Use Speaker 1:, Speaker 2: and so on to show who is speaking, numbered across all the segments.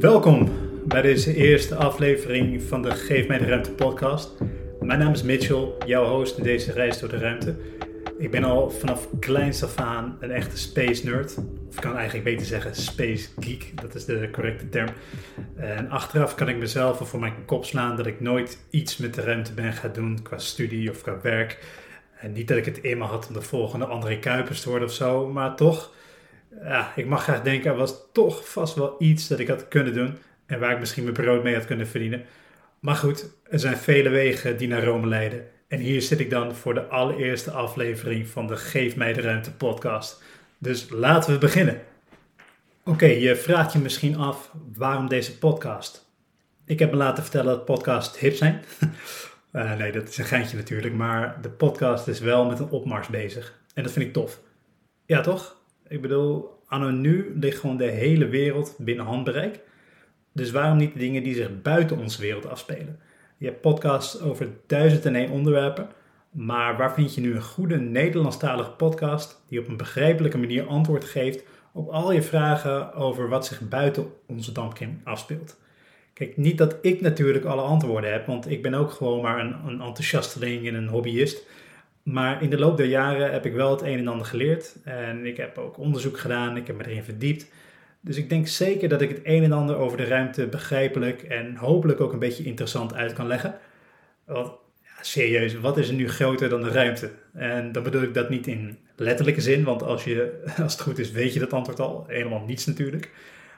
Speaker 1: Welkom bij deze eerste aflevering van de Geef mij de Ruimte podcast. Mijn naam is Mitchell, jouw host in deze reis door de ruimte. Ik ben al vanaf kleins af aan een echte space nerd. Of ik kan eigenlijk beter zeggen space geek, dat is de correcte term. En achteraf kan ik mezelf al voor mijn kop slaan dat ik nooit iets met de ruimte ben gaan doen qua studie of qua werk. En niet dat ik het me had om de volgende André Kuipers te worden of zo, maar toch ja, ik mag graag denken, er was toch vast wel iets dat ik had kunnen doen en waar ik misschien mijn brood mee had kunnen verdienen. Maar goed, er zijn vele wegen die naar Rome leiden. En hier zit ik dan voor de allereerste aflevering van de Geef mij de ruimte podcast. Dus laten we beginnen. Oké, je vraagt je misschien af waarom deze podcast? Ik heb me laten vertellen dat podcasts hip zijn. uh, nee, dat is een geintje natuurlijk, maar de podcast is wel met een opmars bezig. En dat vind ik tof. Ja, toch? Ik bedoel, anno nu ligt gewoon de hele wereld binnen handbereik. Dus waarom niet de dingen die zich buiten onze wereld afspelen? Je hebt podcasts over duizend en één onderwerpen. Maar waar vind je nu een goede Nederlandstalige podcast die op een begrijpelijke manier antwoord geeft op al je vragen over wat zich buiten onze dampkring afspeelt? Kijk, niet dat ik natuurlijk alle antwoorden heb, want ik ben ook gewoon maar een, een enthousiasteling en een hobbyist. Maar in de loop der jaren heb ik wel het een en ander geleerd. En ik heb ook onderzoek gedaan, ik heb me erin verdiept. Dus ik denk zeker dat ik het een en ander over de ruimte begrijpelijk en hopelijk ook een beetje interessant uit kan leggen. Want ja, serieus, wat is er nu groter dan de ruimte? En dan bedoel ik dat niet in letterlijke zin, want als, je, als het goed is weet je dat antwoord al. Helemaal niets natuurlijk.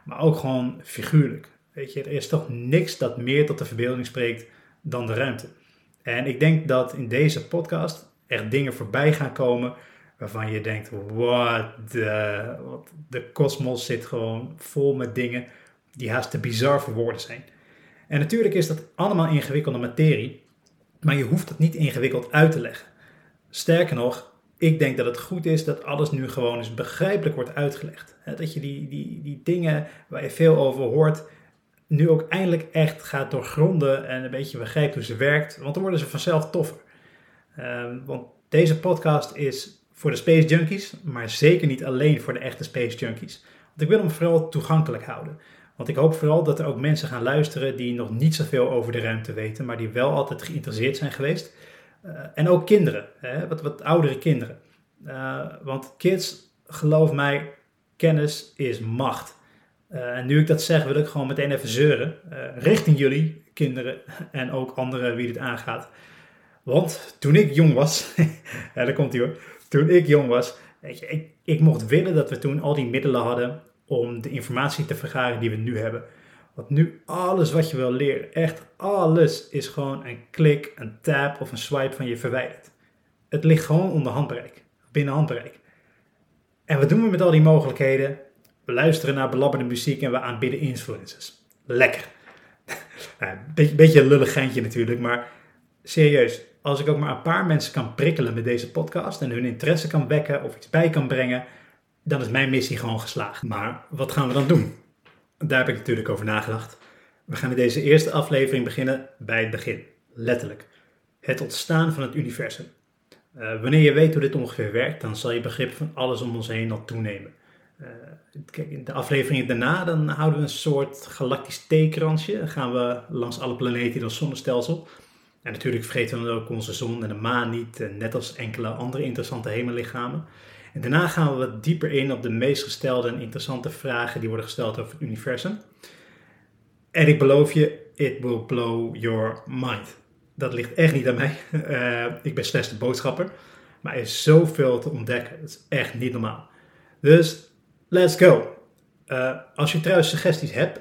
Speaker 1: Maar ook gewoon figuurlijk. Weet je, er is toch niks dat meer tot de verbeelding spreekt dan de ruimte. En ik denk dat in deze podcast echt dingen voorbij gaan komen waarvan je denkt, wat de, de kosmos zit gewoon vol met dingen die haast te bizar voor woorden zijn. En natuurlijk is dat allemaal ingewikkelde materie, maar je hoeft het niet ingewikkeld uit te leggen. Sterker nog, ik denk dat het goed is dat alles nu gewoon eens begrijpelijk wordt uitgelegd. Dat je die, die, die dingen waar je veel over hoort, nu ook eindelijk echt gaat doorgronden en een beetje begrijpt hoe ze werkt, want dan worden ze vanzelf toffer. Um, want deze podcast is voor de Space Junkies, maar zeker niet alleen voor de echte Space Junkies. Want ik wil hem vooral toegankelijk houden. Want ik hoop vooral dat er ook mensen gaan luisteren die nog niet zoveel over de ruimte weten, maar die wel altijd geïnteresseerd zijn geweest. Uh, en ook kinderen, hè, wat, wat oudere kinderen. Uh, want kids, geloof mij, kennis is macht. Uh, en nu ik dat zeg, wil ik gewoon meteen even zeuren. richting jullie, kinderen en ook anderen wie dit aangaat. Want toen ik jong was, ja, daar komt hij hoor. Toen ik jong was, weet je, ik, ik mocht willen dat we toen al die middelen hadden om de informatie te vergaren die we nu hebben. Want nu alles wat je wil leren, echt alles, is gewoon een klik, een tap of een swipe van je verwijderd. Het ligt gewoon onder handbereik, binnen handbereik. En wat doen we met al die mogelijkheden? We luisteren naar belabberde muziek en we aanbidden influencers. Lekker. Een beetje, een lullig geintje natuurlijk, maar serieus, als ik ook maar een paar mensen kan prikkelen met deze podcast en hun interesse kan wekken of iets bij kan brengen, dan is mijn missie gewoon geslaagd. Maar wat gaan we dan doen? Daar heb ik natuurlijk over nagedacht. We gaan in deze eerste aflevering beginnen bij het begin. Letterlijk. Het ontstaan van het universum. Uh, wanneer je weet hoe dit ongeveer werkt, dan zal je begrip van alles om ons heen al toenemen. Uh, kijk, in de afleveringen daarna dan houden we een soort galactisch theekransje. Dan gaan we langs alle planeten in ons zonnestelsel. En natuurlijk vergeten we ook onze zon en de maan niet, eh, net als enkele andere interessante hemellichamen. En daarna gaan we wat dieper in op de meest gestelde en interessante vragen die worden gesteld over het universum. En ik beloof je, it will blow your mind. Dat ligt echt niet aan mij. Uh, ik ben slechts de boodschapper. Maar er is zoveel te ontdekken. Dat is echt niet normaal. Dus, let's go. Uh, als je trouwens suggesties hebt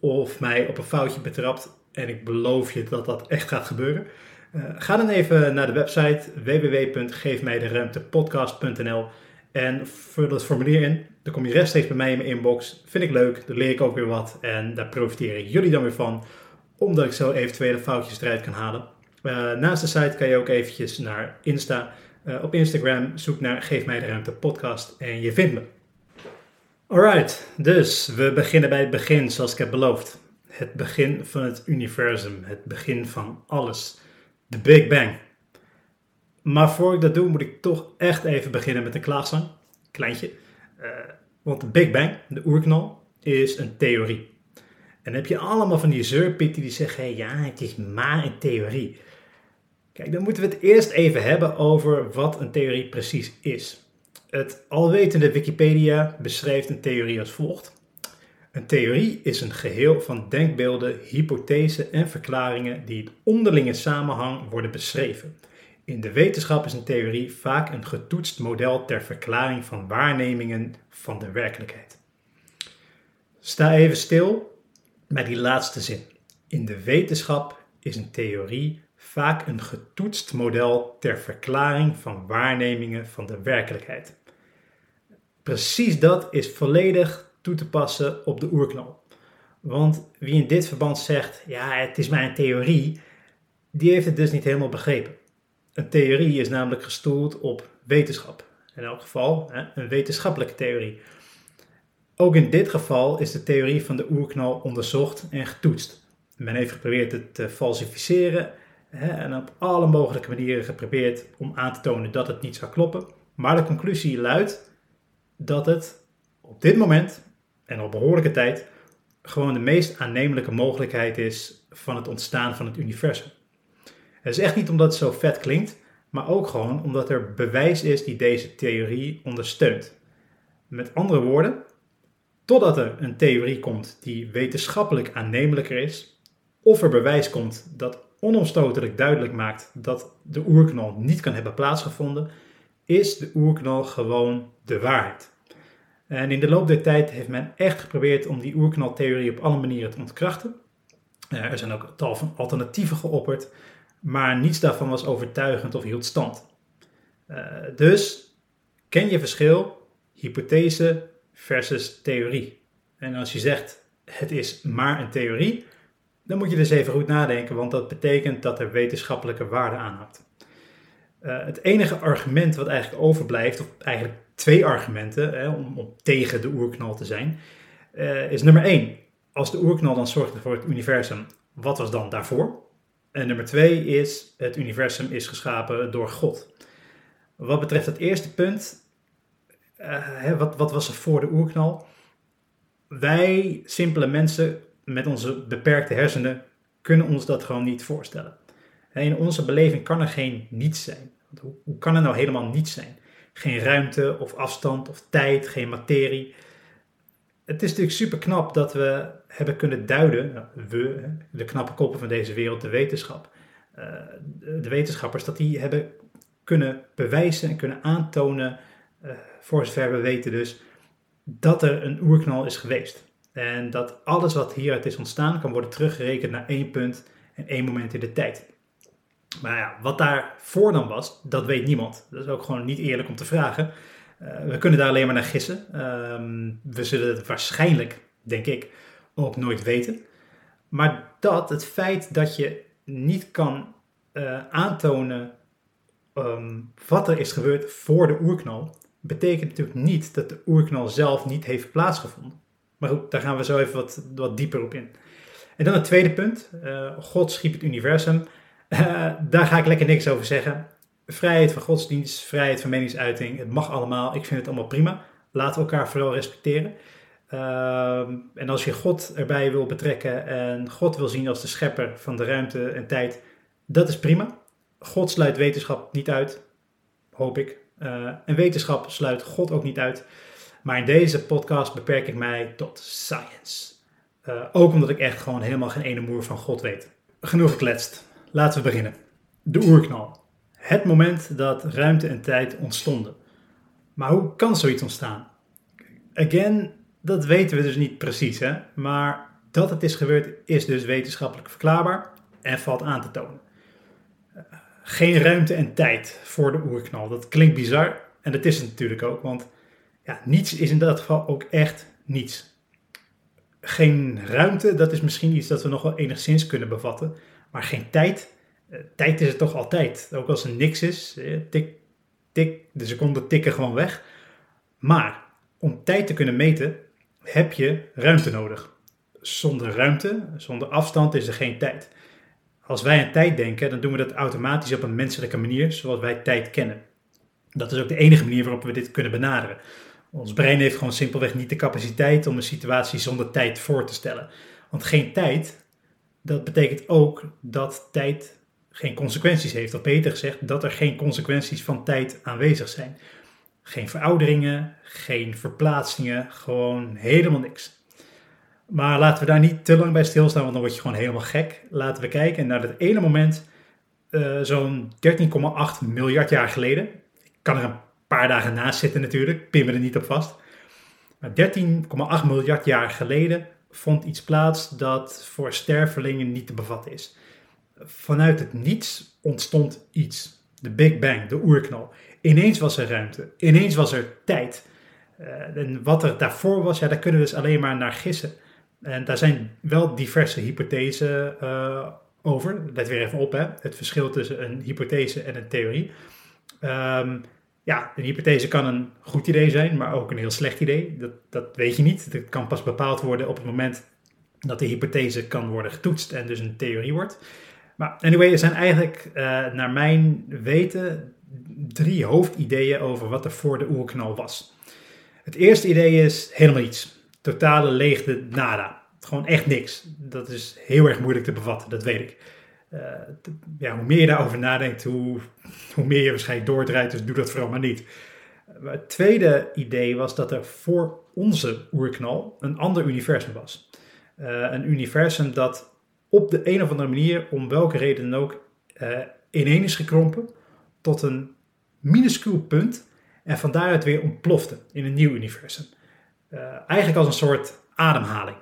Speaker 1: of mij op een foutje betrapt, en ik beloof je dat dat echt gaat gebeuren. Uh, ga dan even naar de website www.geefmijderuimtepodcast.nl En vul dat formulier in. Dan kom je rechtstreeks bij mij in mijn inbox. Vind ik leuk, daar leer ik ook weer wat. En daar profiteren jullie dan weer van, omdat ik zo eventuele foutjes eruit kan halen. Uh, naast de site kan je ook eventjes naar Insta. Uh, op Instagram zoek naar Geef mij de ruimte podcast en je vindt me. Alright, dus we beginnen bij het begin zoals ik heb beloofd. Het begin van het universum, het begin van alles. De Big Bang. Maar voor ik dat doe, moet ik toch echt even beginnen met een klaagzang. Kleintje. Uh, want de Big Bang, de oerknal, is een theorie. En dan heb je allemaal van die zeurpieten die zeggen: ja, het is maar een theorie. Kijk, dan moeten we het eerst even hebben over wat een theorie precies is. Het alwetende Wikipedia beschrijft een theorie als volgt. Een theorie is een geheel van denkbeelden, hypothesen en verklaringen die in onderlinge samenhang worden beschreven. In de wetenschap is een theorie vaak een getoetst model ter verklaring van waarnemingen van de werkelijkheid. Sta even stil bij die laatste zin. In de wetenschap is een theorie vaak een getoetst model ter verklaring van waarnemingen van de werkelijkheid. Precies dat is volledig toe te passen op de oerknal. Want wie in dit verband zegt, ja, het is een theorie, die heeft het dus niet helemaal begrepen. Een theorie is namelijk gestoeld op wetenschap. In elk geval een wetenschappelijke theorie. Ook in dit geval is de theorie van de oerknal onderzocht en getoetst. Men heeft geprobeerd het te falsificeren en op alle mogelijke manieren geprobeerd om aan te tonen dat het niet zou kloppen. Maar de conclusie luidt dat het op dit moment en op behoorlijke tijd gewoon de meest aannemelijke mogelijkheid is van het ontstaan van het universum. Het is echt niet omdat het zo vet klinkt, maar ook gewoon omdat er bewijs is die deze theorie ondersteunt. Met andere woorden, totdat er een theorie komt die wetenschappelijk aannemelijker is, of er bewijs komt dat onomstotelijk duidelijk maakt dat de oerknal niet kan hebben plaatsgevonden, is de oerknal gewoon de waarheid. En in de loop der tijd heeft men echt geprobeerd om die oerknaltheorie op alle manieren te ontkrachten. Eh, er zijn ook tal van alternatieven geopperd, maar niets daarvan was overtuigend of hield stand. Uh, dus ken je verschil hypothese versus theorie. En als je zegt het is maar een theorie, dan moet je dus even goed nadenken, want dat betekent dat er wetenschappelijke waarde aan hangt. Uh, het enige argument wat eigenlijk overblijft, of eigenlijk twee argumenten hè, om, om, tegen de oerknal te zijn, uh, is nummer één. Als de oerknal dan zorgde voor het universum, wat was dan daarvoor? En nummer twee is, het universum is geschapen door God. Wat betreft het eerste punt, hè, wat, wat was er voor de oerknal? Wij, simpele mensen met onze beperkte hersenen, kunnen ons dat gewoon niet voorstellen. In onze beleving kan er geen niets zijn. Hoe kan er nou helemaal niets zijn? Geen ruimte of afstand of tijd, geen materie. Het is natuurlijk super knap dat we hebben kunnen duiden, nou, we, de knappe koppen van deze wereld, de wetenschap, eh, de wetenschappers, dat die hebben kunnen bewijzen en kunnen aantonen, uh, voor zover we weten dus, dat er een oerknal is geweest. En dat alles wat hieruit is ontstaan kan worden teruggerekend naar één punt en één moment in de tijd. Maar ja, wat daarvoor dan was, dat weet niemand. Dat is ook gewoon niet eerlijk om te vragen. Uh, we kunnen daar alleen maar naar gissen. Um, we zullen het waarschijnlijk, denk ik, ook nooit weten. Maar dat, het feit dat je niet kan uh, aantonen um, wat er is gebeurd voor de oerknal, betekent natuurlijk niet dat de oerknal zelf niet heeft plaatsgevonden. Maar goed, daar gaan we zo even wat, wat dieper op in. En dan het tweede punt. Uh, God schiep het universum. Uh, daar ga ik lekker niks over zeggen. Vrijheid van godsdienst, vrijheid van meningsuiting, het mag allemaal. Ik vind het allemaal prima. Laten we elkaar vooral respecteren. Uh, en als je God erbij wil betrekken en God wil zien als de schepper van de ruimte en tijd, dat is prima. God sluit wetenschap niet uit, hoop ik. Uh, en wetenschap sluit God ook niet uit. Maar in deze podcast beperk ik mij tot science. Uh, ook omdat ik echt gewoon helemaal geen ene moer van God weet. Genoeg gekletst. Laten we beginnen. De oerknal. Het moment dat ruimte en tijd ontstonden. Maar hoe kan zoiets ontstaan? Again, dat weten we dus niet precies, hè? maar dat het is gebeurd is dus wetenschappelijk verklaarbaar en valt aan te tonen. Geen ruimte en tijd voor de oerknal. Dat klinkt bizar En dat is het natuurlijk ook, want ja, niets is in dat geval ook echt niets. Geen ruimte, dat is misschien iets dat we nog wel enigszins kunnen bevatten, maar geen tijd. Eh, tijd is het toch altijd. Ook als er niks is, eh, tik, tik, de seconden tikken gewoon weg. Maar om tijd te kunnen meten, heb je ruimte nodig. Zonder ruimte, zonder afstand is er geen tijd. Als wij aan tijd denken, dan doen we dat automatisch op een menselijke manier, zoals wij tijd kennen. Dat is ook de enige manier waarop we dit kunnen benaderen. Ons brein heeft gewoon simpelweg niet de capaciteit om een situatie zonder tijd voor te stellen. Want geen tijd, dat betekent ook dat tijd geen consequenties heeft. Of beter gezegd, dat er geen consequenties van tijd aanwezig zijn. Geen verouderingen, geen verplaatsingen, gewoon helemaal niks. Maar laten we daar niet te lang bij stilstaan, want dan word je gewoon helemaal gek. Laten we kijken naar dat ene moment, uh, zo'n 13,8 miljard jaar geleden. Ik kan er een paar dagen naast zitten natuurlijk, pin me er niet op vast. Maar 13,8 miljard jaar geleden vond iets plaats dat voor stervelingen niet te bevatten is. Vanuit het niets ontstond iets. De Big Bang, de oerknal. Ineens was er ruimte, ineens was er tijd. Uh, en wat er daarvoor was, ja, daar kunnen we dus alleen maar naar gissen. En daar zijn wel diverse hypothesen uh, over. Let weer even op, hè. het verschil tussen een hypothese en een theorie. Um, ja, een hypothese kan een goed idee zijn, maar ook een heel slecht idee. Dat, dat weet je niet. Dat kan pas bepaald worden op het moment dat de hypothese kan worden getoetst en dus een theorie wordt. Maar anyway, er zijn eigenlijk uh, naar mijn weten drie hoofdideeën over wat er voor de oerknal was. Het eerste idee is helemaal iets. Totale leegte, nada. Gewoon echt niks. Dat is heel erg moeilijk te bevatten, dat weet ik. Ja, hoe meer je daarover nadenkt, hoe, hoe meer je waarschijnlijk doordraait. Dus doe dat vooral maar niet. Het tweede idee was dat er voor onze oerknal een ander universum was. Uh, een universum dat op de een of andere manier, om welke reden dan ook, uh, ineen is gekrompen tot een minuscuul punt en van daaruit weer ontplofte in een nieuw universum. Eigenlijk als een soort ademhaling.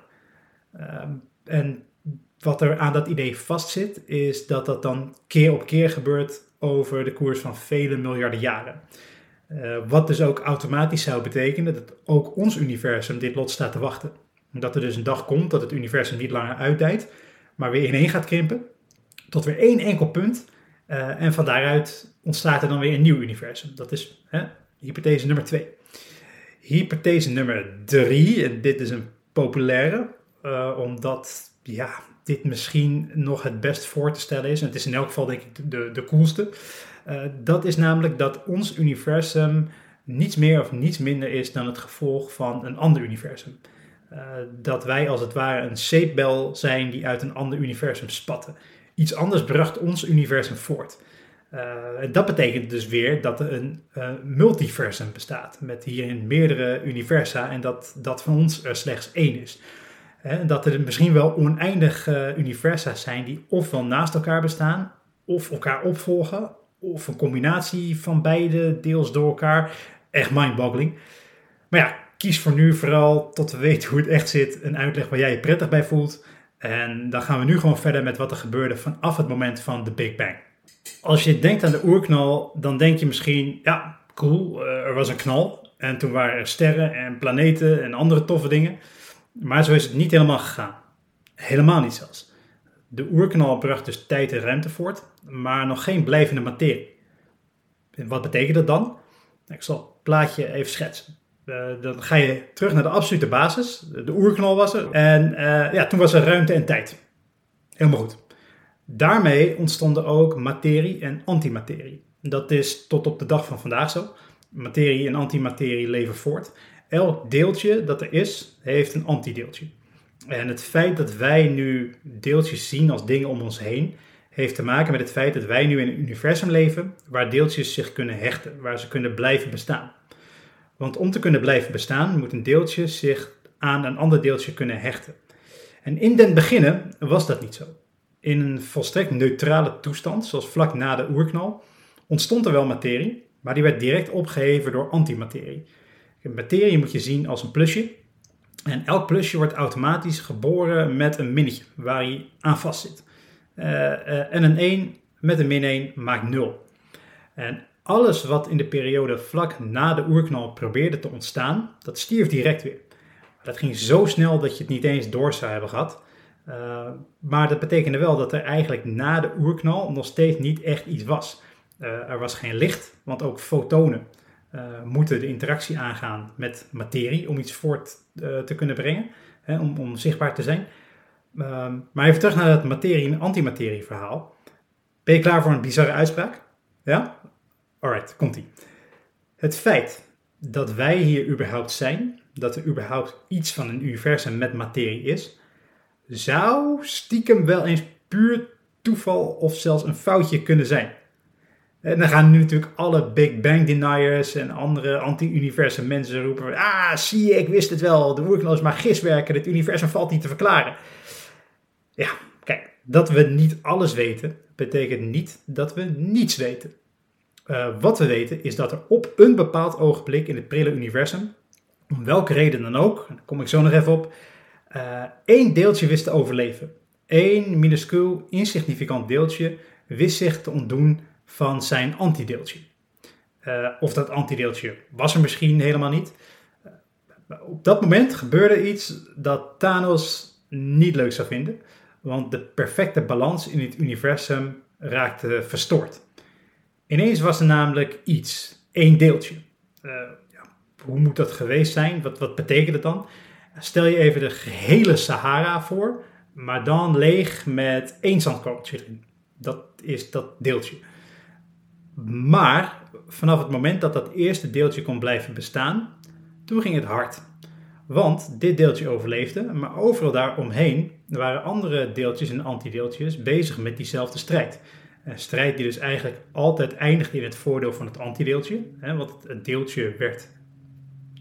Speaker 1: Uh, en wat er aan dat idee vastzit, is dat dat dan keer op keer gebeurt over de koers van vele miljarden jaren. Uh, wat dus ook automatisch zou betekenen dat ook ons universum dit lot staat te wachten. Dat er dus een dag komt dat het universum niet langer uitdijt, maar weer ineen gaat krimpen, tot weer één enkel punt. Uh, en van daaruit ontstaat er dan weer een nieuw universum. Dat is hè, hypothese nummer twee. Hypothese nummer drie, en dit is een populaire, uh, omdat ja, dit misschien nog het best voor te stellen is. En het is in elk geval denk ik de, de coolste. Uh, dat is namelijk dat ons universum niets meer of niets minder is dan het gevolg van een ander universum. Uh, dat wij als het ware een zeepbel zijn die uit een ander universum spatten. Iets anders bracht ons universum voort. Uh, dat betekent dus weer dat er een multiversum bestaat, met hierin meerdere universa en dat dat van ons er slechts één is. Hè, dat er misschien wel oneindig uh, universa zijn die ofwel naast elkaar bestaan, of elkaar opvolgen, of een combinatie van beide, deels door elkaar. Echt mindboggling. Maar ja, kies voor nu vooral tot we weten hoe het echt zit, een uitleg waar jij je prettig bij voelt. En dan gaan we nu gewoon verder met wat er gebeurde vanaf het moment van de Big Bang. Als je denkt aan de oerknal, dan denk je misschien, ja, cool, er was een knal. En toen waren er sterren en planeten en andere toffe dingen. Maar zo is het niet helemaal gegaan. Helemaal niet zelfs. De oerknal bracht dus tijd en ruimte voort, maar nog geen blijvende materie. Wat betekent dat dan? Nou, ik zal het plaatje even schetsen. Uh, dan ga je terug naar de absolute basis. De oerknal was er. En uh, ja, toen was er ruimte en tijd. Helemaal goed. Daarmee ontstonden ook materie en antimaterie. Dat is tot op de dag van vandaag zo. Materie en antimaterie leven voort. Elk deeltje dat er is, heeft een antideeltje. En het feit dat wij nu deeltjes zien als dingen om ons heen, heeft te maken met het feit dat wij nu in een universum leven waar deeltjes zich kunnen hechten, waar ze kunnen blijven bestaan. Want om te kunnen blijven bestaan, moet een deeltje zich aan een ander deeltje kunnen hechten. En in den beginnen was dat niet zo. In een volstrekt neutrale toestand, zoals vlak na de oerknal, ontstond er wel materie, maar die werd direct opgeheven door antimaterie. Materie moet je zien als een plusje. En elk plusje wordt automatisch geboren met een minnetje waar hij aan vast zit. Uh, uh, en een 1 met een min 1 maakt 0. En alles wat in de periode vlak na de oerknal probeerde te ontstaan, dat stierf direct weer. Dat ging zo snel dat je het niet eens door zou hebben gehad. Uh, maar dat betekende wel dat er eigenlijk na de oerknal nog steeds niet echt iets was. Er was geen licht, want ook fotonen uh, moeten de interactie aangaan met materie om iets voort te kunnen brengen, hè, om, om, zichtbaar te zijn. Ehm, maar even terug naar het materie- en antimaterie verhaal. Ben je klaar voor een bizarre uitspraak? Ja? Alright, komt-ie. Het feit dat wij hier überhaupt zijn, dat er überhaupt iets van een universum met materie is, zou stiekem wel eens puur toeval of zelfs een foutje kunnen zijn. En dan gaan nu natuurlijk alle Big Bang deniers en andere anti-universum mensen roepen: Ah, zie je, ik wist het wel. De oerknal is maar giswerken. Het universum valt niet te verklaren. Ja, kijk, dat we niet alles weten, betekent niet dat we niets weten. Uh, wat we weten is dat er op een bepaald ogenblik in het prille universum, om welke reden dan ook, daar kom ik zo nog even op, uh, één deeltje wist te overleven. Eén minuscuul, insignificant deeltje wist zich te ontdoen van zijn antideeltje. Uh, of dat antideeltje was er misschien helemaal niet. op dat moment gebeurde iets dat Thanos niet leuk zou vinden, want de perfecte balans in het universum raakte verstoord. Ineens was er namelijk iets, één deeltje. Uh, ja, hoe moet dat geweest zijn? Wat, wat betekent het dan? Stel je even de gehele Sahara voor, maar dan leeg met één zandkorreltje erin. Dat is dat deeltje. Maar vanaf het moment dat dat eerste deeltje kon blijven bestaan, toen ging het hard. Want dit deeltje overleefde, maar overal daaromheen waren andere deeltjes en antideeltjes bezig met diezelfde strijd. Een strijd die dus eigenlijk altijd eindigde in het voordeel van het antideeltje, hè, want het deeltje werd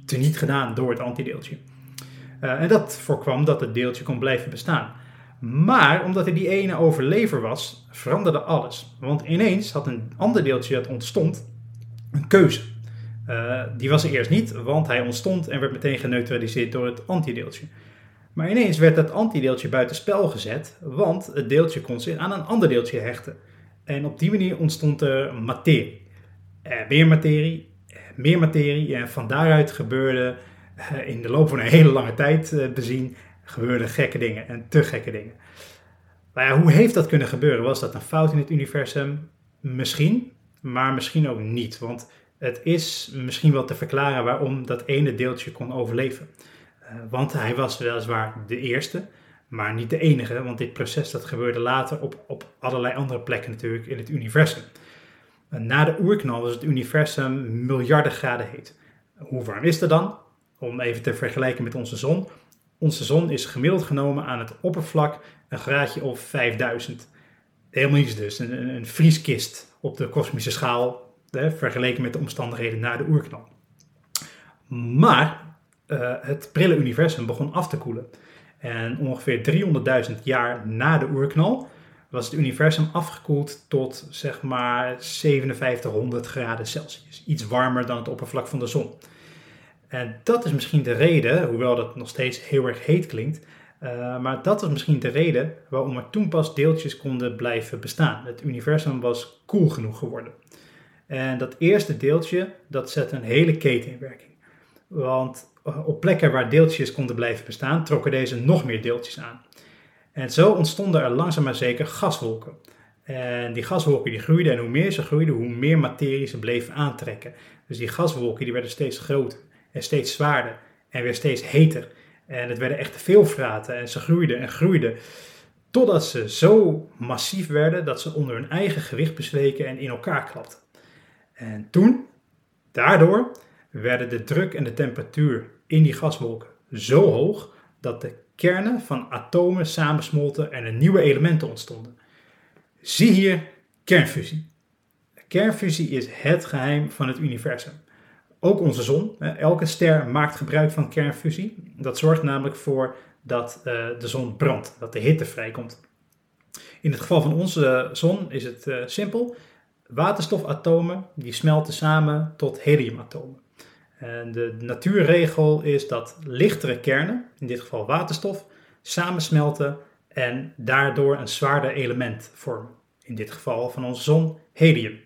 Speaker 1: teniet gedaan door het antideeltje. Uh, en dat voorkwam dat het deeltje kon blijven bestaan. Maar omdat er die ene overlever was, veranderde alles. Want ineens had een ander deeltje dat ontstond een keuze. Uh, die was er eerst niet, want hij ontstond en werd meteen geneutraliseerd door het antideeltje. Maar ineens werd dat antideeltje buitenspel gezet, want het deeltje kon zich aan een ander deeltje hechten. En op die manier ontstond er materie. Uh, meer materie, uh, meer materie. En van daaruit gebeurde in de loop van een hele lange tijd bezien, gebeurden gekke dingen en te gekke dingen. Maar ja, hoe heeft dat kunnen gebeuren? Was dat een fout in het universum? Misschien, maar misschien ook niet. Want het is misschien wel te verklaren waarom dat ene deeltje kon overleven. want hij was weliswaar de eerste, maar niet de enige, want dit proces dat gebeurde later op, op allerlei andere plekken natuurlijk in het universum. Na de oerknal was het universum miljarden graden heet. Hoe warm is het dan? Om even te vergelijken met onze zon. Onze zon is gemiddeld genomen aan het oppervlak een graadje of 5000. Helemaal niets dus, een, een vrieskist op de kosmische schaal, hè, vergeleken met de omstandigheden na de oerknal. Maar uh, het prille universum begon af te koelen. En ongeveer 300.000 jaar na de oerknal was het universum afgekoeld tot zeg maar 5700 graden Celsius. Iets warmer dan het oppervlak van de zon. En dat is misschien de reden, hoewel dat nog steeds heel erg heet klinkt, uh, maar dat is misschien de reden waarom er toen pas deeltjes konden blijven bestaan. Het universum was koel genoeg geworden. En dat eerste deeltje, dat zette een hele keten in werking. Want op plekken waar deeltjes konden blijven bestaan, trokken deze nog meer deeltjes aan. En zo ontstonden er langzaam maar zeker gaswolken. En die gaswolken die groeiden en hoe meer ze groeiden, hoe meer materie ze bleven aantrekken. Dus die gaswolken die werden steeds groter en steeds zwaarder en weer steeds heter. En het werden echt veel vraten en ze groeiden en groeiden. Totdat ze zo massief werden dat ze onder hun eigen gewicht bezweken en in elkaar klapten. En toen, daardoor, werden de druk en de temperatuur in die gaswolken zo hoog dat de kernen van atomen samensmolten en er nieuwe elementen ontstonden. Zie hier kernfusie. Kernfusie is het geheim van het universum. Ook onze zon, elke ster maakt gebruik van kernfusie. Dat zorgt namelijk voor dat eh, de zon brandt, dat de hitte vrijkomt. In het geval van onze zon is het eh, simpel. Waterstofatomen die smelten samen tot heliumatomen. En de natuurregel is dat lichtere kernen, in dit geval waterstof, samensmelten en daardoor een zwaarder element vormen. In dit geval van onze zon helium.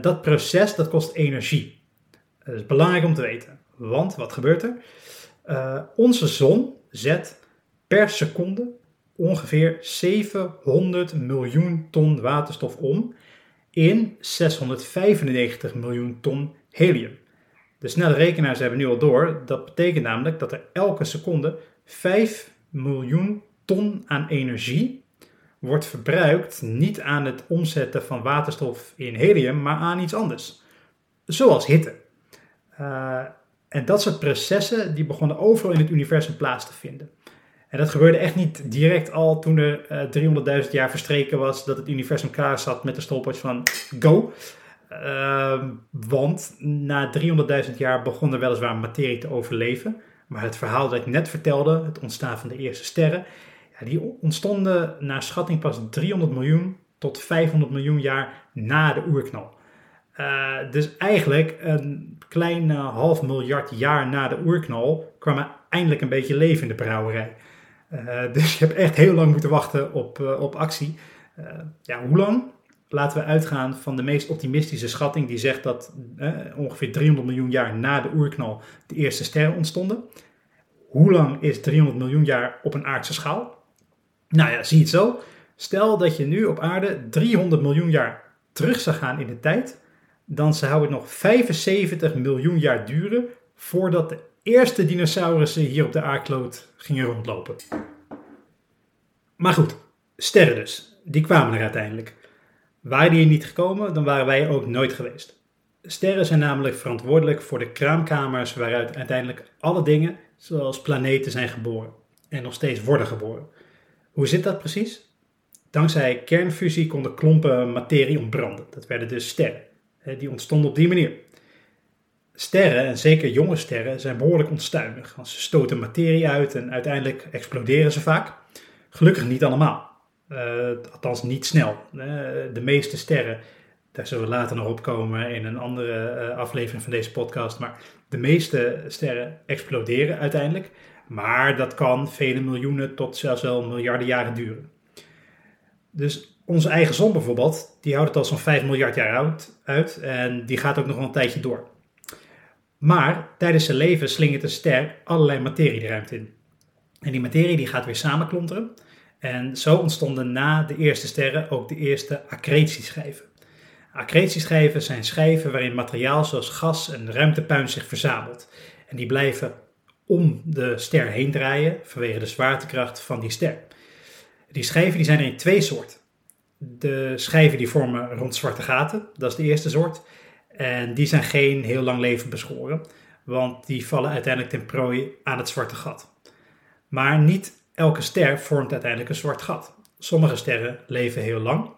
Speaker 1: Dat proces dat kost energie. Dat is belangrijk om te weten. Want wat gebeurt er? Uh, onze zon zet per seconde ongeveer 700 miljoen ton waterstof om in 695 miljoen ton helium. De snelle rekenaars hebben nu al door. Dat betekent namelijk dat er elke seconde 5 miljoen ton aan energie wordt verbruikt. Niet aan het omzetten van waterstof in helium, maar aan iets anders. Zoals hitte. Uh, en dat soort processen die begonnen overal in het universum plaats te vinden. En dat gebeurde echt niet direct al toen er uh, eh, 300.000 jaar verstreken was dat het universum klaar zat met de stopwatch van go. Uh, want na 300.000 jaar begon er weliswaar materie te overleven. Maar het verhaal dat ik net vertelde, het ontstaan van de eerste sterren, ja, die ontstonden naar schatting pas 300 miljoen tot 500 miljoen jaar na de oerknal. Uh, dus eigenlijk een klein half miljard jaar na de oerknal kwam er eindelijk een beetje leven in de brouwerij. Uh, dus je hebt echt heel lang moeten wachten op, op actie. ja, hoe lang? Laten we uitgaan van de meest optimistische schatting die zegt dat ongeveer 300 miljoen jaar na de oerknal de eerste sterren ontstonden. Hoe lang is 300 miljoen jaar op een aardse schaal? Nou ja, zie het zo. Stel dat je nu op aarde 300 miljoen jaar terug zou gaan in de tijd dan zou het nog 75 miljoen jaar duren voordat de eerste dinosaurussen hier op de aardkloot gingen rondlopen. Maar goed, sterren dus. Die kwamen er uiteindelijk. Waren die er niet gekomen, dan waren wij ook nooit geweest. Sterren zijn namelijk verantwoordelijk voor de kraamkamers waaruit uiteindelijk alle dingen, zoals planeten, zijn geboren. En nog steeds worden geboren. Hoe zit dat precies? Dankzij kernfusie konden klompen materie ontbranden. Dat werden dus sterren. Die ontstonden op die manier. Sterren, en zeker jonge sterren, zijn behoorlijk onstuimig. Want ze stoten materie uit en uiteindelijk exploderen ze vaak. Gelukkig niet allemaal. Uh, althans niet snel. De meeste sterren, daar zullen we later nog op komen in een andere uh, aflevering van deze podcast. Maar de meeste sterren exploderen uiteindelijk. Maar dat kan vele miljoenen tot zelfs wel miljarden jaren duren. Dus onze eigen zon bijvoorbeeld, die houdt het al zo'n 5 miljard jaar uit en die gaat ook nog wel een tijdje door. Maar tijdens zijn leven slingert de ster allerlei materie de ruimte in. En die materie die gaat weer samenklonteren. En zo ontstonden na de eerste sterren ook de eerste accretieschijven. Accretieschijven zijn schijven waarin materiaal zoals gas en ruimtepuin zich verzamelt. En die blijven om de ster heen draaien vanwege de zwaartekracht van die ster. Die schijven die zijn er in twee soorten de schijven die vormen rond zwarte gaten, dat is de eerste soort. En die zijn geen heel lang leven beschoren, want die vallen uiteindelijk ten prooi aan het zwarte gat. Maar niet elke ster vormt uiteindelijk een zwart gat. Sommige sterren leven heel lang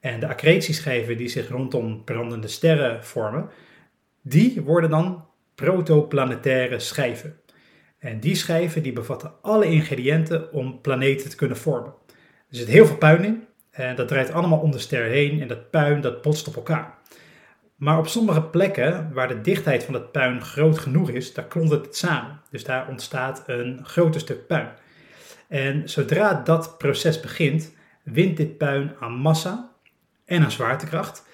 Speaker 1: en de accretieschijven die zich rondom brandende sterren vormen, die worden dan protoplanetaire schijven. En die schijven die bevatten alle ingrediënten om planeten te kunnen vormen. Er zit heel veel puin in, en dat draait allemaal om de ster heen en dat puin dat botst op elkaar. Maar op sommige plekken waar de dichtheid van het puin groot genoeg is, daar klont het samen. Dus daar ontstaat een groter stuk puin. En zodra dat proces begint, wint dit puin aan massa en aan zwaartekracht.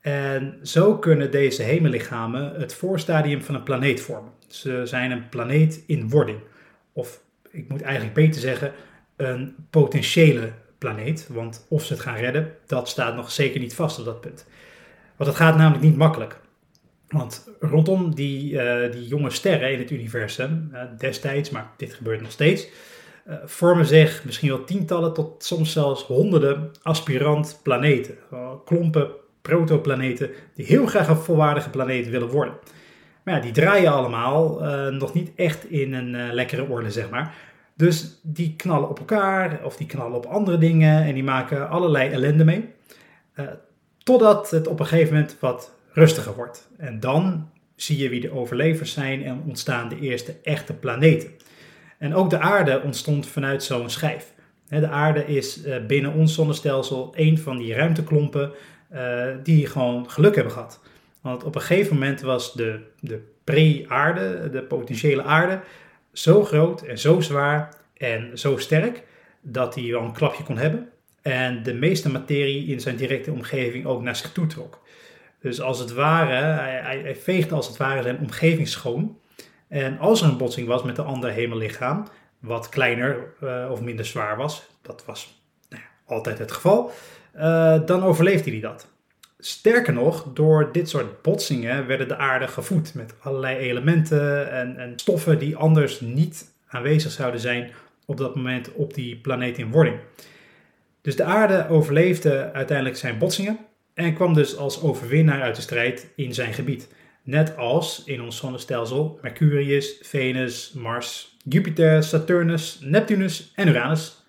Speaker 1: En zo kunnen deze hemellichamen het voorstadium van een planeet vormen. Ze zijn een planeet in wording. Of ik moet eigenlijk beter zeggen, een potentiële planeet. Want of ze het gaan redden, dat staat nog zeker niet vast op dat punt. Want het gaat namelijk niet makkelijk. Want rondom die, uh, die jonge sterren in het universum, uh, destijds, maar dit gebeurt nog steeds, uh, vormen zich misschien wel tientallen tot soms zelfs honderden aspirant planeten. klompen protoplaneten die heel graag een volwaardige planeet willen worden. Maar ja, die draaien allemaal nog niet echt in een lekkere orde, zeg maar. Dus die knallen op elkaar of die knallen op andere dingen en die maken allerlei ellende mee. Uh, totdat het op een gegeven moment wat rustiger wordt. En dan zie je wie de overlevers zijn en ontstaan de eerste echte planeten. En ook de aarde ontstond vanuit zo'n schijf. De aarde is eh, binnen ons zonnestelsel een van die ruimteklompen uh, die gewoon geluk hebben gehad. Want op een gegeven moment was de, de pre-aarde, de potentiële aarde, zo groot en zo zwaar en zo sterk dat hij wel een klapje kon hebben. En de meeste materie in zijn directe omgeving ook naar zich toe trok. Dus als het ware, hij, hij, veegde als het ware zijn omgeving schoon. En als er een botsing was met een ander hemellichaam, wat kleiner uh, of minder zwaar was, dat was nou ja, altijd het geval, uh, dan overleefde hij dat. Sterker nog, door dit soort botsingen werden de aarde gevoed met allerlei elementen en, en stoffen die anders niet aanwezig zouden zijn op dat moment op die planeet in wording. Dus de aarde overleefde uiteindelijk zijn botsingen en kwam dus als overwinnaar uit de strijd in zijn gebied. Net als in ons zonnestelsel Mercurius, Venus, Mars, Jupiter, Saturnus, Neptunus en Uranus.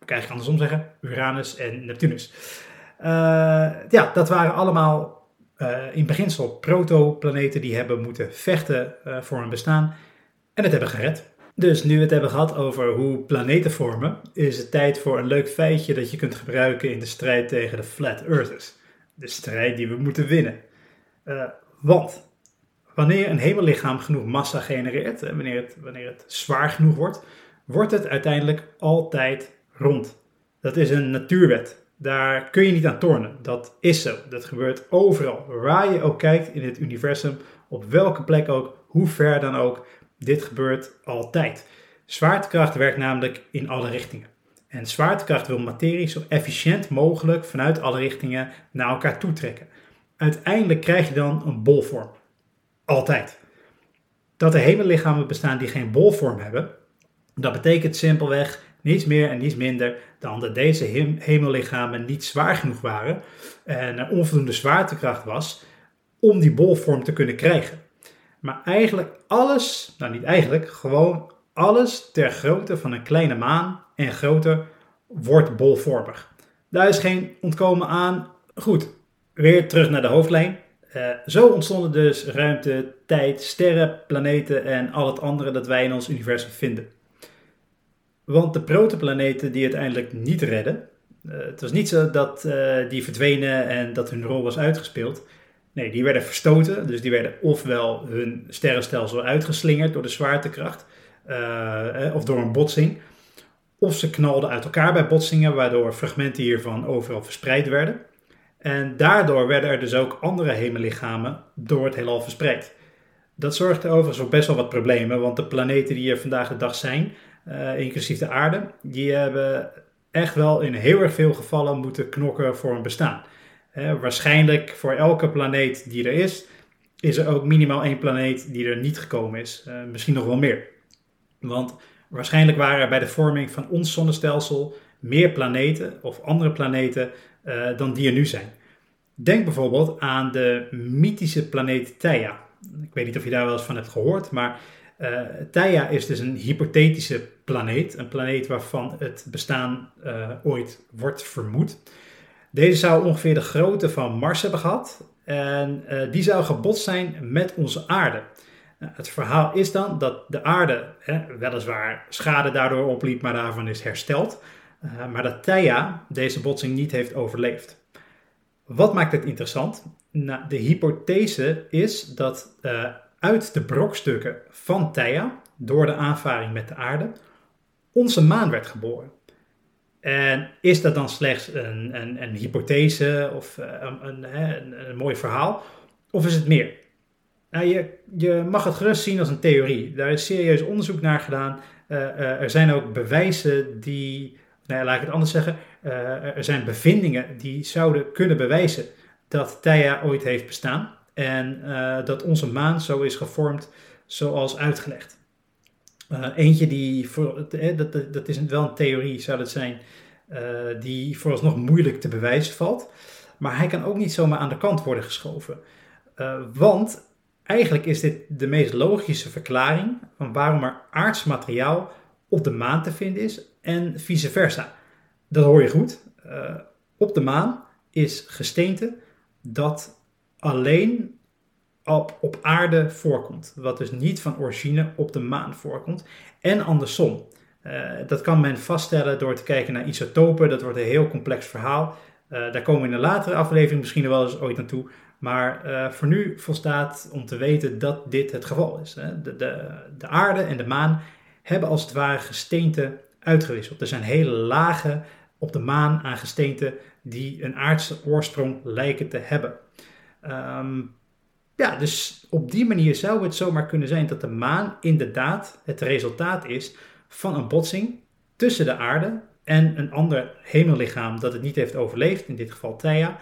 Speaker 1: Ik kan eigenlijk andersom zeggen, Uranus en Neptunus. Uh, ja, dat waren allemaal uh, in beginsel protoplaneten die hebben moeten vechten uh, voor hun bestaan en het hebben gered. Dus nu we het hebben gehad over hoe planeten vormen, is het tijd voor een leuk feitje dat je kunt gebruiken in de strijd tegen de Flat Earthers. De strijd die we moeten winnen. Want wanneer een hemellichaam genoeg massa genereert, wanneer het, wanneer het zwaar genoeg wordt, wordt het uiteindelijk altijd rond. Dat is een natuurwet. Daar kun je niet aan tornen. Dat is zo. Dat gebeurt overal. Waar je ook kijkt in het universum, op welke plek ook, hoe ver dan ook. Dit gebeurt altijd. Zwaartekracht werkt namelijk in alle richtingen. En zwaartekracht wil materie zo efficiënt mogelijk vanuit alle richtingen naar elkaar toe trekken. Uiteindelijk krijg je dan een bolvorm. Altijd. Dat er hemellichamen bestaan die geen bolvorm hebben, dat betekent simpelweg niets meer en niets minder dan dat deze hemellichamen niet zwaar genoeg waren en onvoldoende zwaartekracht was om die bolvorm te kunnen krijgen. Maar eigenlijk alles, nou niet eigenlijk, gewoon alles ter grootte van een kleine maan en groter wordt bolvormig. Daar is geen ontkomen aan. Goed, weer terug naar de hoofdlijn. Uh, zo ontstonden dus ruimte, tijd, sterren, planeten en al het andere dat wij in ons universum vinden. Want de protoplaneten die uiteindelijk niet redden, uh, het was niet zo dat uh, die verdwenen en dat hun rol was uitgespeeld. Nee, die werden verstoten. Dus die werden ofwel hun sterrenstelsel uitgeslingerd door de zwaartekracht uh, of door een botsing. Of ze knalden uit elkaar bij botsingen, waardoor fragmenten hiervan overal verspreid werden. En daardoor werden er dus ook andere hemellichamen door het heelal verspreid. Dat zorgde overigens voor best wel wat problemen, want de planeten die er vandaag de dag zijn, uh, inclusief de aarde, die hebben echt wel in heel erg veel gevallen moeten knokken voor een bestaan. Uh, waarschijnlijk voor elke planeet die er is, is er ook minimaal één planeet die er niet gekomen is. Uh, misschien nog wel meer. Want waarschijnlijk waren er bij de vorming van ons zonnestelsel meer planeten of andere planeten dan die er nu zijn. Denk bijvoorbeeld aan de mythische planeet Theia. Ik weet niet of je daar wel eens van hebt gehoord, maar uh, Theia is dus een hypothetische planeet. Een planeet waarvan het bestaan uh, ooit wordt vermoed. Deze zou ongeveer de grootte van Mars hebben gehad. En uh, die zou gebotst zijn met onze aarde. Nou, het verhaal is dan dat de aarde hè, weliswaar schade daardoor opliep, maar daarvan is hersteld. Maar dat Theia deze botsing niet heeft overleefd. Wat maakt het interessant? Nou, de hypothese is dat uh, uit de brokstukken van Theia, door de aanvaring met de aarde, onze maan werd geboren. En is dat dan slechts een, een, hypothese of uh, een, een, een, mooi verhaal? Of is het meer? Nou, je, je mag het gerust zien als een theorie. Daar is serieus onderzoek naar gedaan. Uh, uh, er zijn ook bewijzen die, nou, laat ik het anders zeggen, er zijn bevindingen die zouden kunnen bewijzen dat Theia ooit heeft bestaan en dat onze maan zo is gevormd zoals uitgelegd. Uh, eentje die, voor, eh, dat, dat is wel een theorie zou dat zijn, uh, die vooralsnog moeilijk te bewijzen valt. Maar hij kan ook niet zomaar aan de kant worden geschoven. Want eigenlijk is dit de meest logische verklaring van waarom er aards materiaal op de maan te vinden is en vice versa. Dat hoor je goed. op de maan is gesteente dat alleen op, op aarde voorkomt. Wat dus niet van origine op de maan voorkomt. En andersom. Uh, dat kan men vaststellen door te kijken naar isotopen. Dat wordt een heel complex verhaal. Uh, daar komen we in een latere aflevering misschien wel eens ooit naartoe. Maar uh, voor nu volstaat om te weten dat dit het geval is. Hè. De, de, de aarde en de maan hebben als het ware gesteente uitgewisseld. Er zijn hele lagen op de maan aan gesteente die een aardse oorsprong lijken te hebben. Ehm, ja, dus op die manier zou het zomaar kunnen zijn dat de maan inderdaad het resultaat is van een botsing tussen de aarde en een ander hemellichaam dat het niet heeft overleefd, in dit geval Theia.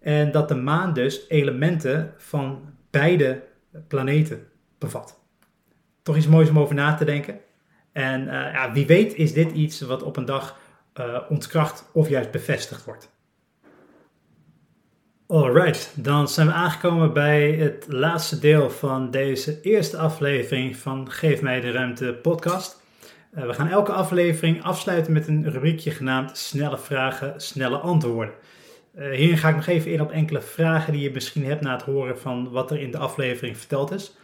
Speaker 1: En dat de maan dus elementen van beide planeten bevat. Toch iets moois om over na te denken. En uh, ja, wie weet is dit iets wat op een dag uh, ontkracht of juist bevestigd wordt. Alright, dan zijn we aangekomen bij het laatste deel van deze eerste aflevering van Geef mij de ruimte podcast. Uh, we gaan elke aflevering afsluiten met een rubriekje genaamd Snelle vragen, snelle antwoorden. Uh, hierin ga ik nog even in op enkele vragen die je misschien hebt na het horen van wat er in de aflevering verteld is.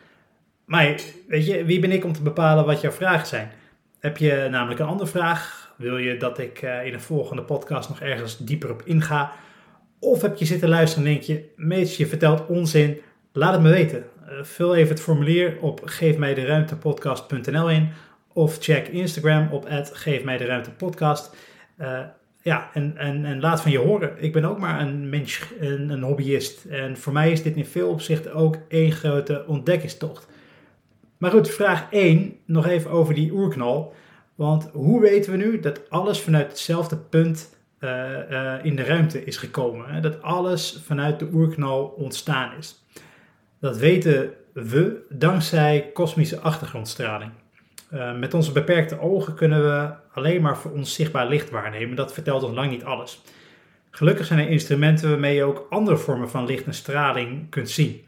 Speaker 1: Maar weet je, wie ben ik om te bepalen wat jouw vragen zijn? Heb je namelijk een andere vraag? Wil je dat ik uh, in een volgende podcast nog ergens dieper op inga? Of heb je zitten luisteren en denk je, Mees, je vertelt onzin? Laat het me weten. Uh, vul even het formulier op geefmijderuimtepodcast.nl in. Of check Instagram op geefmijderuimtepodcast. Uh, ja, en, en, en laat van je horen. Ik ben ook maar een mens, een, een hobbyist. En voor mij is dit in veel opzichten ook één grote ontdekkingstocht. Maar goed, vraag 1, nog even over die oerknal. Want hoe weten we nu dat alles vanuit hetzelfde punt in de ruimte is gekomen? Hè? Dat alles vanuit de oerknal ontstaan is. Dat weten we dankzij kosmische achtergrondstraling. Uh, met onze beperkte ogen kunnen we alleen maar voor ons zichtbaar licht waarnemen. Dat vertelt ons lang niet alles. Gelukkig zijn er instrumenten waarmee je ook andere vormen van licht en straling kunt zien.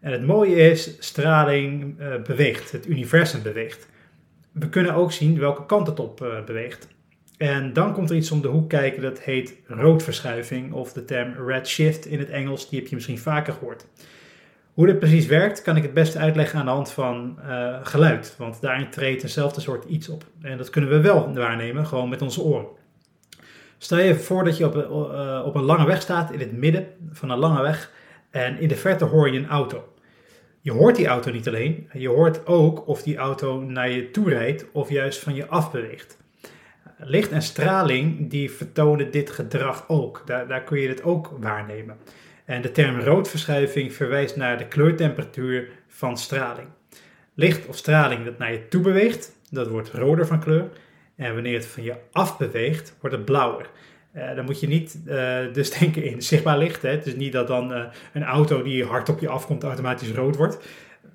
Speaker 1: En het mooie is, straling beweegt, het universum beweegt. We kunnen ook zien welke kant het op beweegt. En dan komt er iets om de hoek kijken dat heet roodverschuiving of de term redshift in het Engels, die heb je misschien vaker gehoord. Hoe dit precies werkt, kan ik het beste uitleggen aan de hand van uh, geluid, want daarin treedt eenzelfde soort iets op. En dat kunnen we wel waarnemen, gewoon met onze oren. Stel je voor dat je op, uh, op een lange weg staat, in het midden van een lange weg, en in de verte hoor je een auto. Je hoort die auto niet alleen, je hoort ook of die auto naar je toe rijdt of juist van je af beweegt. Licht en straling die vertonen dit gedrag ook. Daar, daar kun je het ook waarnemen. En de term roodverschuiving verwijst naar de kleurtemperatuur van straling. Licht of straling dat naar je toe beweegt, dat wordt roder van kleur. En wanneer het van je af beweegt, wordt het blauwer. Uh, dan moet je niet uh, dus denken in zichtbaar licht. Hè. Het is niet dat dan uh, een auto die hard op je afkomt automatisch rood wordt.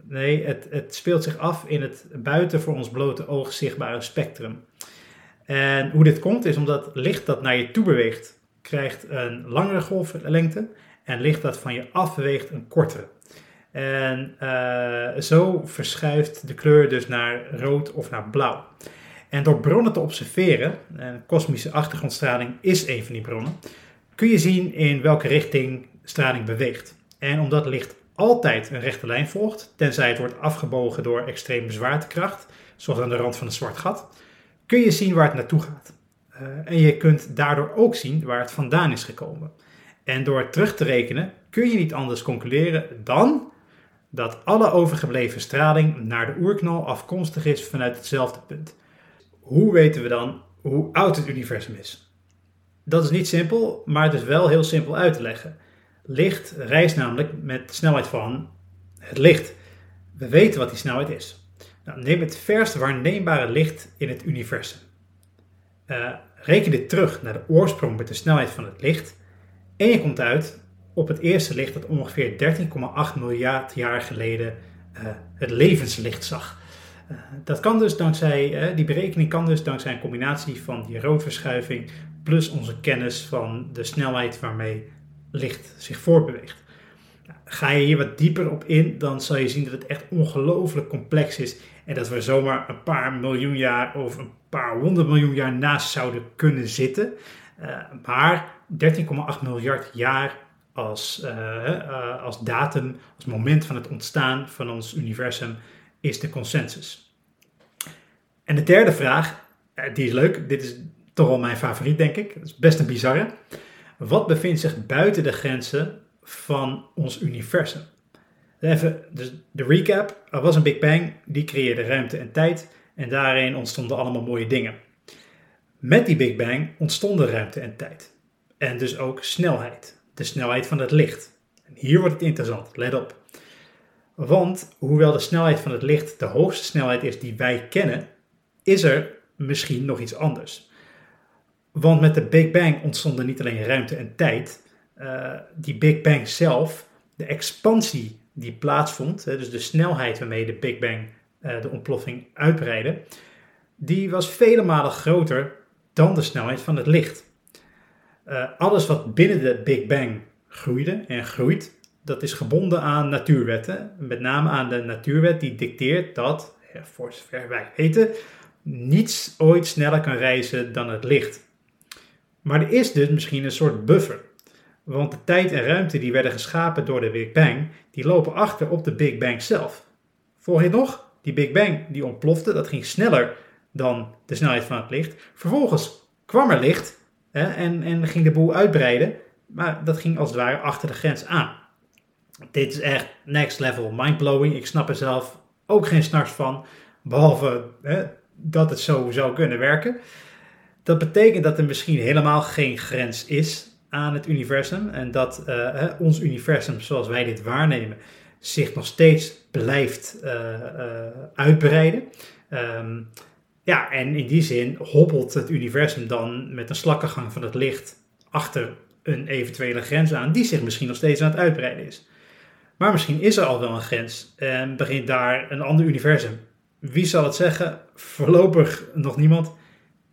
Speaker 1: Nee, het, het, speelt zich af in het buiten voor ons blote oog zichtbare spectrum. En hoe dit komt is omdat licht dat naar je toe beweegt, krijgt een langere golflengte. En licht dat van je af beweegt, een kortere. En zo verschuift de kleur dus naar rood of naar blauw. En door bronnen te observeren, en kosmische achtergrondstraling is een van die bronnen, kun je zien in welke richting straling beweegt. En omdat licht altijd een rechte lijn volgt, tenzij het wordt afgebogen door extreme zwaartekracht, zoals aan de rand van een zwart gat, kun je zien waar het naartoe gaat. Uh, en je kunt daardoor ook zien waar het vandaan is gekomen. En door het terug te rekenen kun je niet anders concluderen dan dat alle overgebleven straling naar de oerknal afkomstig is vanuit hetzelfde punt hoe weten we dan hoe oud het universum is? Dat is niet simpel, maar het is wel heel simpel uit te leggen. Licht reist namelijk met de snelheid van het licht. We weten wat die snelheid is. Nou, neem het verst waarneembare licht in het universum. Uh, reken dit terug naar de oorsprong met de snelheid van het licht en je komt uit op het eerste licht dat ongeveer 13,8 miljard jaar geleden uh, het levenslicht zag. Uh, dat kan dus dankzij, die berekening kan dus dankzij een combinatie van die roodverschuiving plus onze kennis van de snelheid waarmee licht zich voortbeweegt. Nou, ga je hier wat dieper op in, dan zal je zien dat het echt ongelooflijk complex is en dat we zomaar een paar miljoen jaar of een paar honderd miljoen jaar naast zouden kunnen zitten. Uh, maar 13,8 miljard jaar als, als datum, als moment van het ontstaan van ons universum is de consensus. En de derde vraag, eh, die is leuk, dit is toch wel mijn favoriet denk ik, het is best een bizarre. Wat bevindt zich buiten de grenzen van ons universum? Even dus de recap, er was een Big Bang, die creëerde ruimte en tijd en daarin ontstonden allemaal mooie dingen. Met die Big Bang ontstonden ruimte en tijd. En dus ook snelheid, de snelheid van het licht. Hier wordt het interessant, let op. Want hoewel de snelheid van het licht de hoogste snelheid is die wij kennen, is er misschien nog iets anders. Want met de Big Bang ontstonden niet alleen ruimte en tijd. Uh, die Big Bang zelf, de expansie die plaatsvond, dus de snelheid waarmee de Big Bang uh, de ontploffing uitbreidde, die was vele malen groter dan de snelheid van het licht. Uh, alles wat binnen de Big Bang groeide en groeit, dat is gebonden aan natuurwetten. Met name aan de natuurwet die dicteert dat, voor zover wij weten, niets ooit sneller kan reizen dan het licht. Maar er is dus misschien een soort buffer. Want de tijd en ruimte die werden geschapen door de Big Bang, die lopen achter op de Big Bang zelf. Volg je nog? Die Big Bang die ontplofte, dat ging sneller dan de snelheid van het licht. Vervolgens kwam er licht hè, en, en ging de boel uitbreiden, maar dat ging als het ware achter de grens aan. Dit is echt next level mindblowing. Ik snap er zelf ook geen snars van, behalve hè, dat het zo zou kunnen werken. Dat betekent dat er misschien helemaal geen grens is aan het universum en dat uh, ons universum zoals wij dit waarnemen zich nog steeds blijft uh, uh, uitbreiden. Um, ja, en in die zin hobbelt het universum dan met een slakkengang van het licht achter een eventuele grens aan, die zich misschien nog steeds aan het uitbreiden is. Maar misschien is er al wel een grens en begint daar een ander universum. Wie zal het zeggen? Voorlopig nog niemand.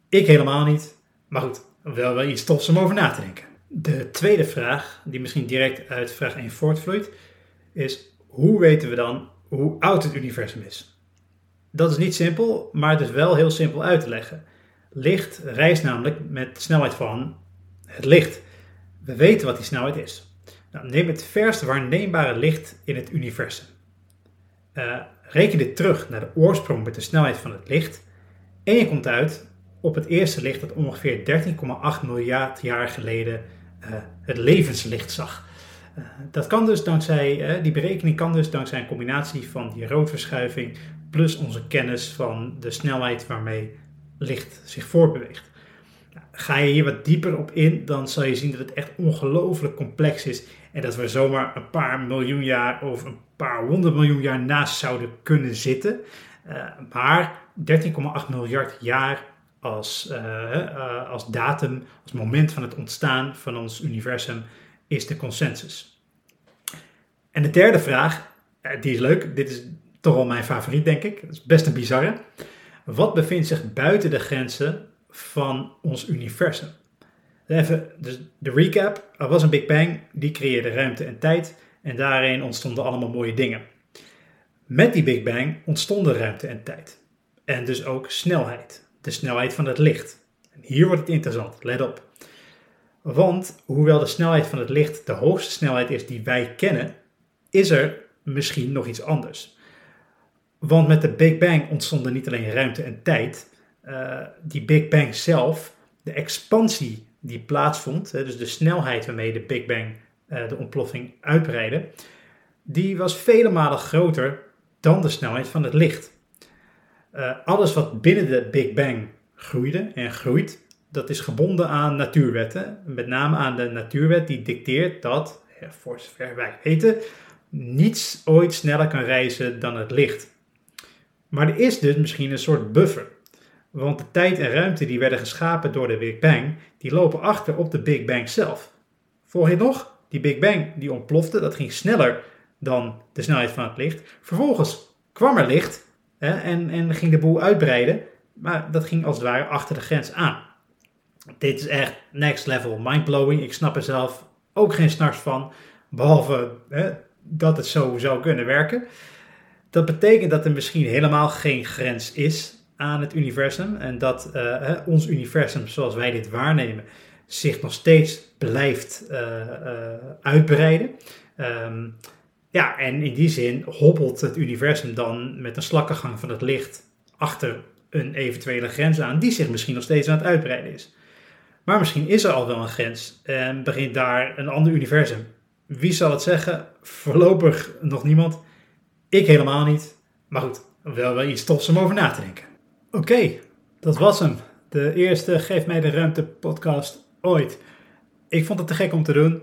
Speaker 1: Ik helemaal niet. Maar goed, wel wel iets tofs om over na te denken. De tweede vraag, die misschien direct uit vraag 1 voortvloeit, is hoe weten we dan hoe oud het universum is? Dat is niet simpel, maar het is wel heel simpel uit te leggen. Licht reist namelijk met de snelheid van het licht. We weten wat die snelheid is. Nou, neem het verst waarneembare licht in het universum. Uh, reken dit terug naar de oorsprong met de snelheid van het licht en je komt uit op het eerste licht dat ongeveer 13,8 miljard jaar geleden het levenslicht zag. Uh, dat kan dus dankzij, uh, die berekening kan dus dankzij een combinatie van die roodverschuiving plus onze kennis van de snelheid waarmee licht zich voortbeweegt. Ga je hier wat dieper op in, dan zal je zien dat het echt ongelooflijk complex is en dat we zomaar een paar miljoen jaar of een paar honderd miljoen jaar naast zouden kunnen zitten. maar 13,8 miljard jaar als, uh, als datum, als moment van het ontstaan van ons universum, is de consensus. En de derde vraag, uh, die is leuk, dit is toch wel mijn favoriet denk ik, dat is best een bizarre. Wat bevindt zich buiten de grenzen van ons universum? Even dus de recap, er was een Big Bang, die creëerde ruimte en tijd en daarin ontstonden allemaal mooie dingen. Met die Big Bang ontstonden ruimte en tijd. En dus ook snelheid de snelheid van het licht. En hier wordt het interessant, let op. Want hoewel de snelheid van het licht de hoogste snelheid is die wij kennen, is er misschien nog iets anders. Want met de Big Bang ontstonden niet alleen ruimte en tijd. Uh, die Big Bang zelf, de expansie die plaatsvond, dus de snelheid waarmee de Big Bang uh, de ontploffing uitbreidde, die was vele malen groter dan de snelheid van het licht. Uh, alles wat binnen de Big Bang groeide en groeit, dat is gebonden aan natuurwetten. Met name aan de natuurwet die dicteert dat, voor zover wij weten, niets ooit sneller kan reizen dan het licht. Maar er is dus misschien een soort buffer. Want de tijd en ruimte die werden geschapen door de Big Bang, die lopen achter op de Big Bang zelf. Volg je nog? Die Big Bang die ontplofte, dat ging sneller dan de snelheid van het licht. Vervolgens kwam er licht Hè, en, en ging de boel uitbreiden. Maar dat ging als het ware achter de grens aan. Dit is echt next level mindblowing. Ik snap er zelf ook geen snars van. Behalve hè, dat het zo zou kunnen werken. Dat betekent dat er misschien helemaal geen grens is aan het universum. En dat uh, ons universum zoals wij dit waarnemen zich nog steeds blijft uh, uh, uitbreiden. Um, ja, en in die zin hobbelt het universum dan met een slakkengang van het licht achter een eventuele grens aan, die zich misschien nog steeds aan het uitbreiden is. Maar misschien is er al wel een grens en begint daar een ander universum. Wie zal het zeggen? Voorlopig nog niemand. Ik helemaal niet. Maar goed, wel wel iets tofs om over na te denken. Oké, dat was hem. De eerste Geef mij de ruimte podcast ooit. Ik vond het te gek om te doen.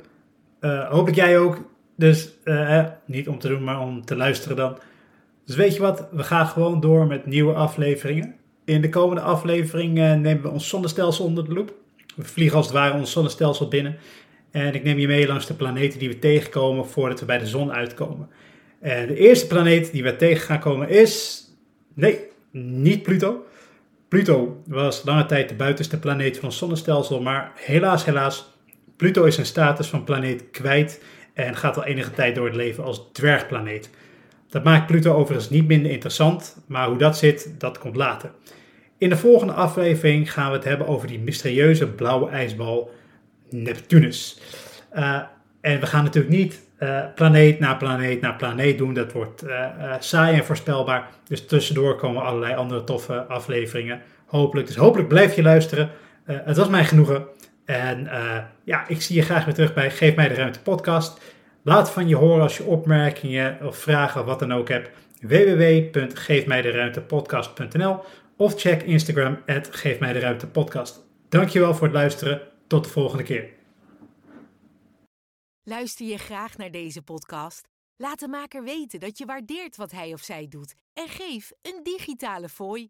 Speaker 1: Uh, hopelijk jij ook Dus uh, niet om te doen, maar om te luisteren dan. Dus weet je wat, we gaan gewoon door met nieuwe afleveringen. In de komende aflevering nemen we ons zonnestelsel onder de loep. We vliegen als het ware ons zonnestelsel binnen. En ik neem je mee langs de planeten die we tegenkomen voordat we bij de zon uitkomen. En de eerste planeet die we tegen gaan komen is. Nee, niet Pluto. Pluto was lange tijd de buitenste planeet van ons zonnestelsel, maar helaas, helaas, Pluto is zijn status van planeet kwijt en gaat al enige tijd door het leven als dwergplaneet. Dat maakt Pluto overigens niet minder interessant, maar hoe dat zit, dat komt later. In de volgende aflevering gaan we het hebben over die mysterieuze blauwe ijsbal Neptunus. Uh, en we gaan natuurlijk niet uh, planeet na planeet na planeet doen. Dat wordt uh, saai en voorspelbaar. Dus tussendoor komen allerlei andere toffe afleveringen. Hopelijk. Dus hopelijk blijf je luisteren. het was mij genoegen. En ja, ik zie je graag weer terug bij Geef mij de ruimte podcast. Laat van je horen als je opmerkingen of vragen of wat dan ook hebt. www.geefmijderuimtepodcast.nl of check Instagram at Geef mij de. Dankjewel voor het luisteren. Tot de volgende keer.
Speaker 2: Luister je graag naar deze podcast? Laat de maker weten dat je waardeert wat hij of zij doet en geef een digitale fooi.